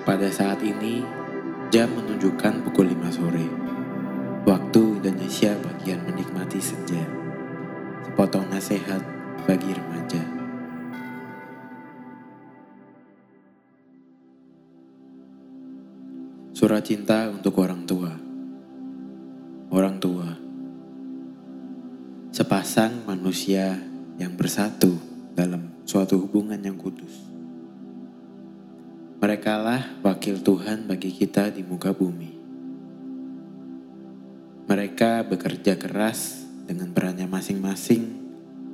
Pada saat ini, jam menunjukkan pukul 5 sore. Waktu Indonesia bagian menikmati senja. Sepotong nasihat bagi remaja. Surat cinta untuk orang tua. Orang tua. Sepasang manusia yang bersatu dalam suatu hubungan yang kudus. Merekalah wakil Tuhan bagi kita di muka bumi. Mereka bekerja keras dengan perannya masing-masing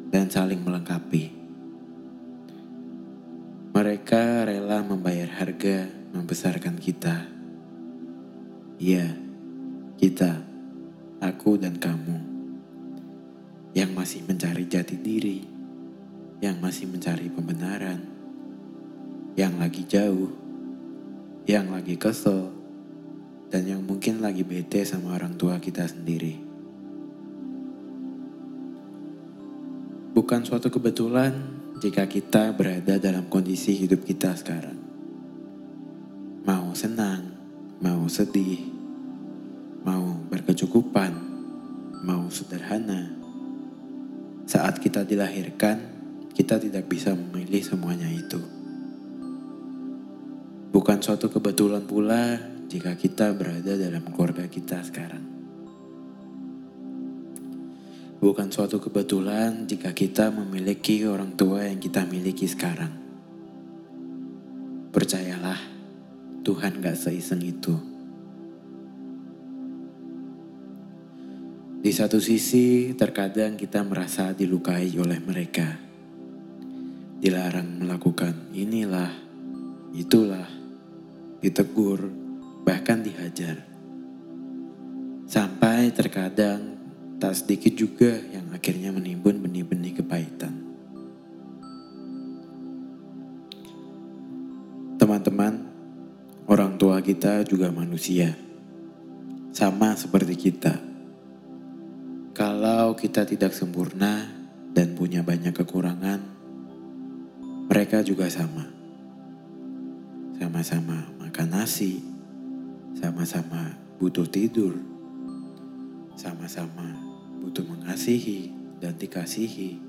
dan saling melengkapi. Mereka rela membayar harga membesarkan kita. Ya, kita, aku dan kamu, yang masih mencari jati diri, yang masih mencari pembenaran yang lagi jauh, yang lagi kesel, dan yang mungkin lagi bete sama orang tua kita sendiri. Bukan suatu kebetulan jika kita berada dalam kondisi hidup kita sekarang. Mau senang, mau sedih, mau berkecukupan, mau sederhana. Saat kita dilahirkan, kita tidak bisa memilih semuanya itu. Bukan suatu kebetulan pula jika kita berada dalam keluarga kita sekarang. Bukan suatu kebetulan jika kita memiliki orang tua yang kita miliki sekarang. Percayalah, Tuhan gak seiseng itu. Di satu sisi, terkadang kita merasa dilukai oleh mereka. Dilarang melakukan inilah, itulah, ditegur, bahkan dihajar. Sampai terkadang tak sedikit juga yang akhirnya menimbun benih-benih kepahitan. Teman-teman, orang tua kita juga manusia. Sama seperti kita. Kalau kita tidak sempurna dan punya banyak kekurangan, mereka juga sama. Sama-sama makan nasi, sama-sama butuh tidur, sama-sama butuh mengasihi dan dikasihi.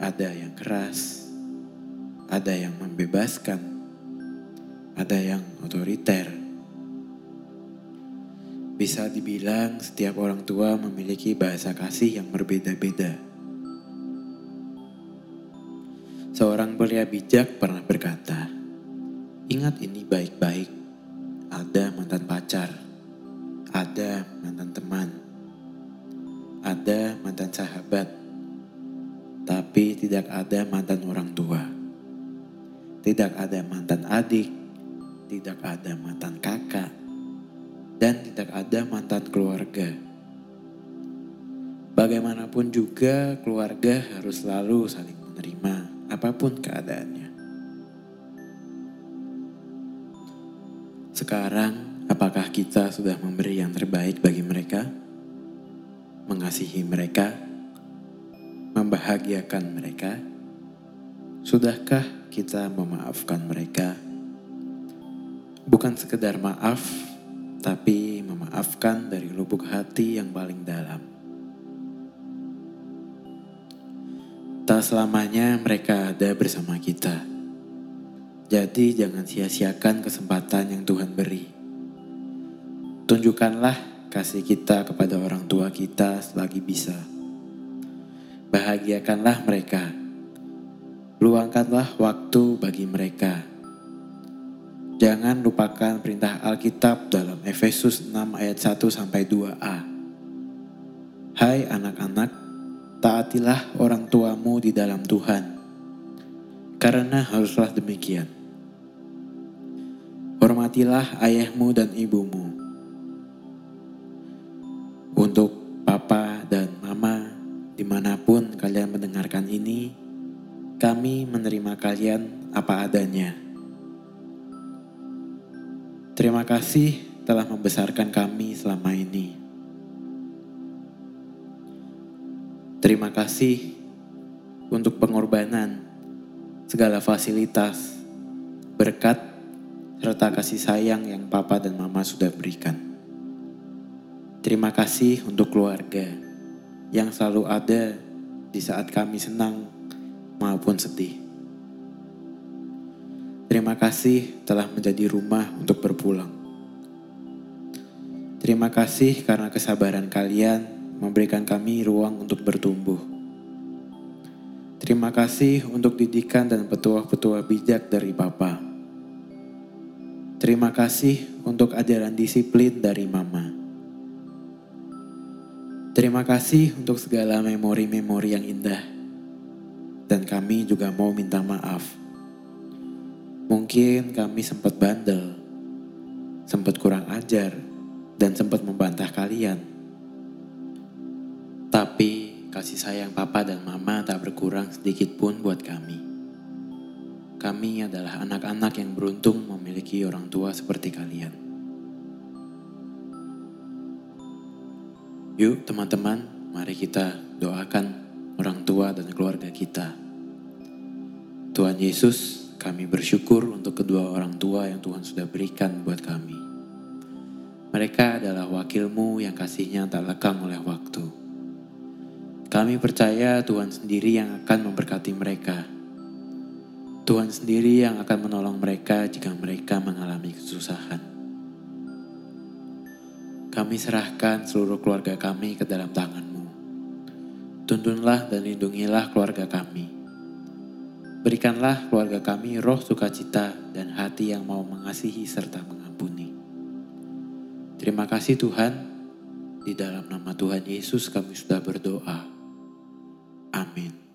Ada yang keras, ada yang membebaskan, ada yang otoriter. Bisa dibilang setiap orang tua memiliki bahasa kasih yang berbeda-beda. Seorang pria bijak pernah berkata, Ingat ini baik-baik. Ada mantan pacar, ada mantan teman, ada mantan sahabat, tapi tidak ada mantan orang tua. Tidak ada mantan adik, tidak ada mantan kakak, dan tidak ada mantan keluarga. Bagaimanapun juga keluarga harus selalu saling menerima apa pun keadaannya. Sekarang, apakah kita sudah memberi yang terbaik bagi mereka? Mengasihi mereka? Membahagiakan mereka? Sudahkah kita memaafkan mereka? Bukan sekedar maaf, tapi memaafkan dari lubuk hati yang paling dalam. Tak selamanya mereka ada bersama kita jadi jangan sia-siakan kesempatan yang Tuhan beri. Tunjukkanlah kasih kita kepada orang tua kita selagi bisa. Bahagiakanlah mereka. Luangkanlah waktu bagi mereka. Jangan lupakan perintah Alkitab dalam Efesus 6 ayat 1 sampai 2a. Hai anak-anak, taatilah orang tuamu di dalam Tuhan. Karena haruslah demikian hormatilah ayahmu dan ibumu. Untuk papa dan mama, di mana pun kalian mendengarkan ini, kami menerima kalian apa adanya. Terima kasih telah membesarkan kami selama ini. Terima kasih untuk pengorbanan segala fasilitas, berkat, serta kasih sayang yang papa dan mama sudah berikan. Terima kasih untuk keluarga yang selalu ada di saat kami senang maupun sedih. Terima kasih telah menjadi rumah untuk berpulang. Terima kasih karena kesabaran kalian memberikan kami ruang untuk bertumbuh. Terima kasih untuk didikan dan petua-petua bijak dari Papa. Terima kasih untuk ajaran disiplin dari Mama. Terima kasih untuk segala memori-memori yang indah. Dan kami juga mau minta maaf Mungkin kami sempat bandel, sempat kurang ajar, dan sempat membantah kalian. Tapi kasih sayang papa dan mama tak berkurang sedikit pun buat kami. Kami adalah anak-anak yang beruntung memiliki orang tua seperti kalian. Yuk teman-teman, mari kita doakan orang tua dan keluarga kita. Tuhan Yesus kami bersyukur untuk kedua orang tua yang Tuhan sudah berikan buat kami. Mereka adalah wakilmu yang kasihnya tak lekang oleh waktu. Kami percaya Tuhan sendiri yang akan memberkati mereka. Tuhan sendiri yang akan menolong mereka jika mereka mengalami kesusahan. Kami serahkan seluruh keluarga kami ke dalam tanganmu. Tuntunlah dan lindungilah keluarga kami Berikanlah keluarga kami roh sukacita dan hati yang mau mengasihi serta mengampuni. Terima kasih Tuhan, di dalam nama Tuhan Yesus kami sudah berdoa. Amin.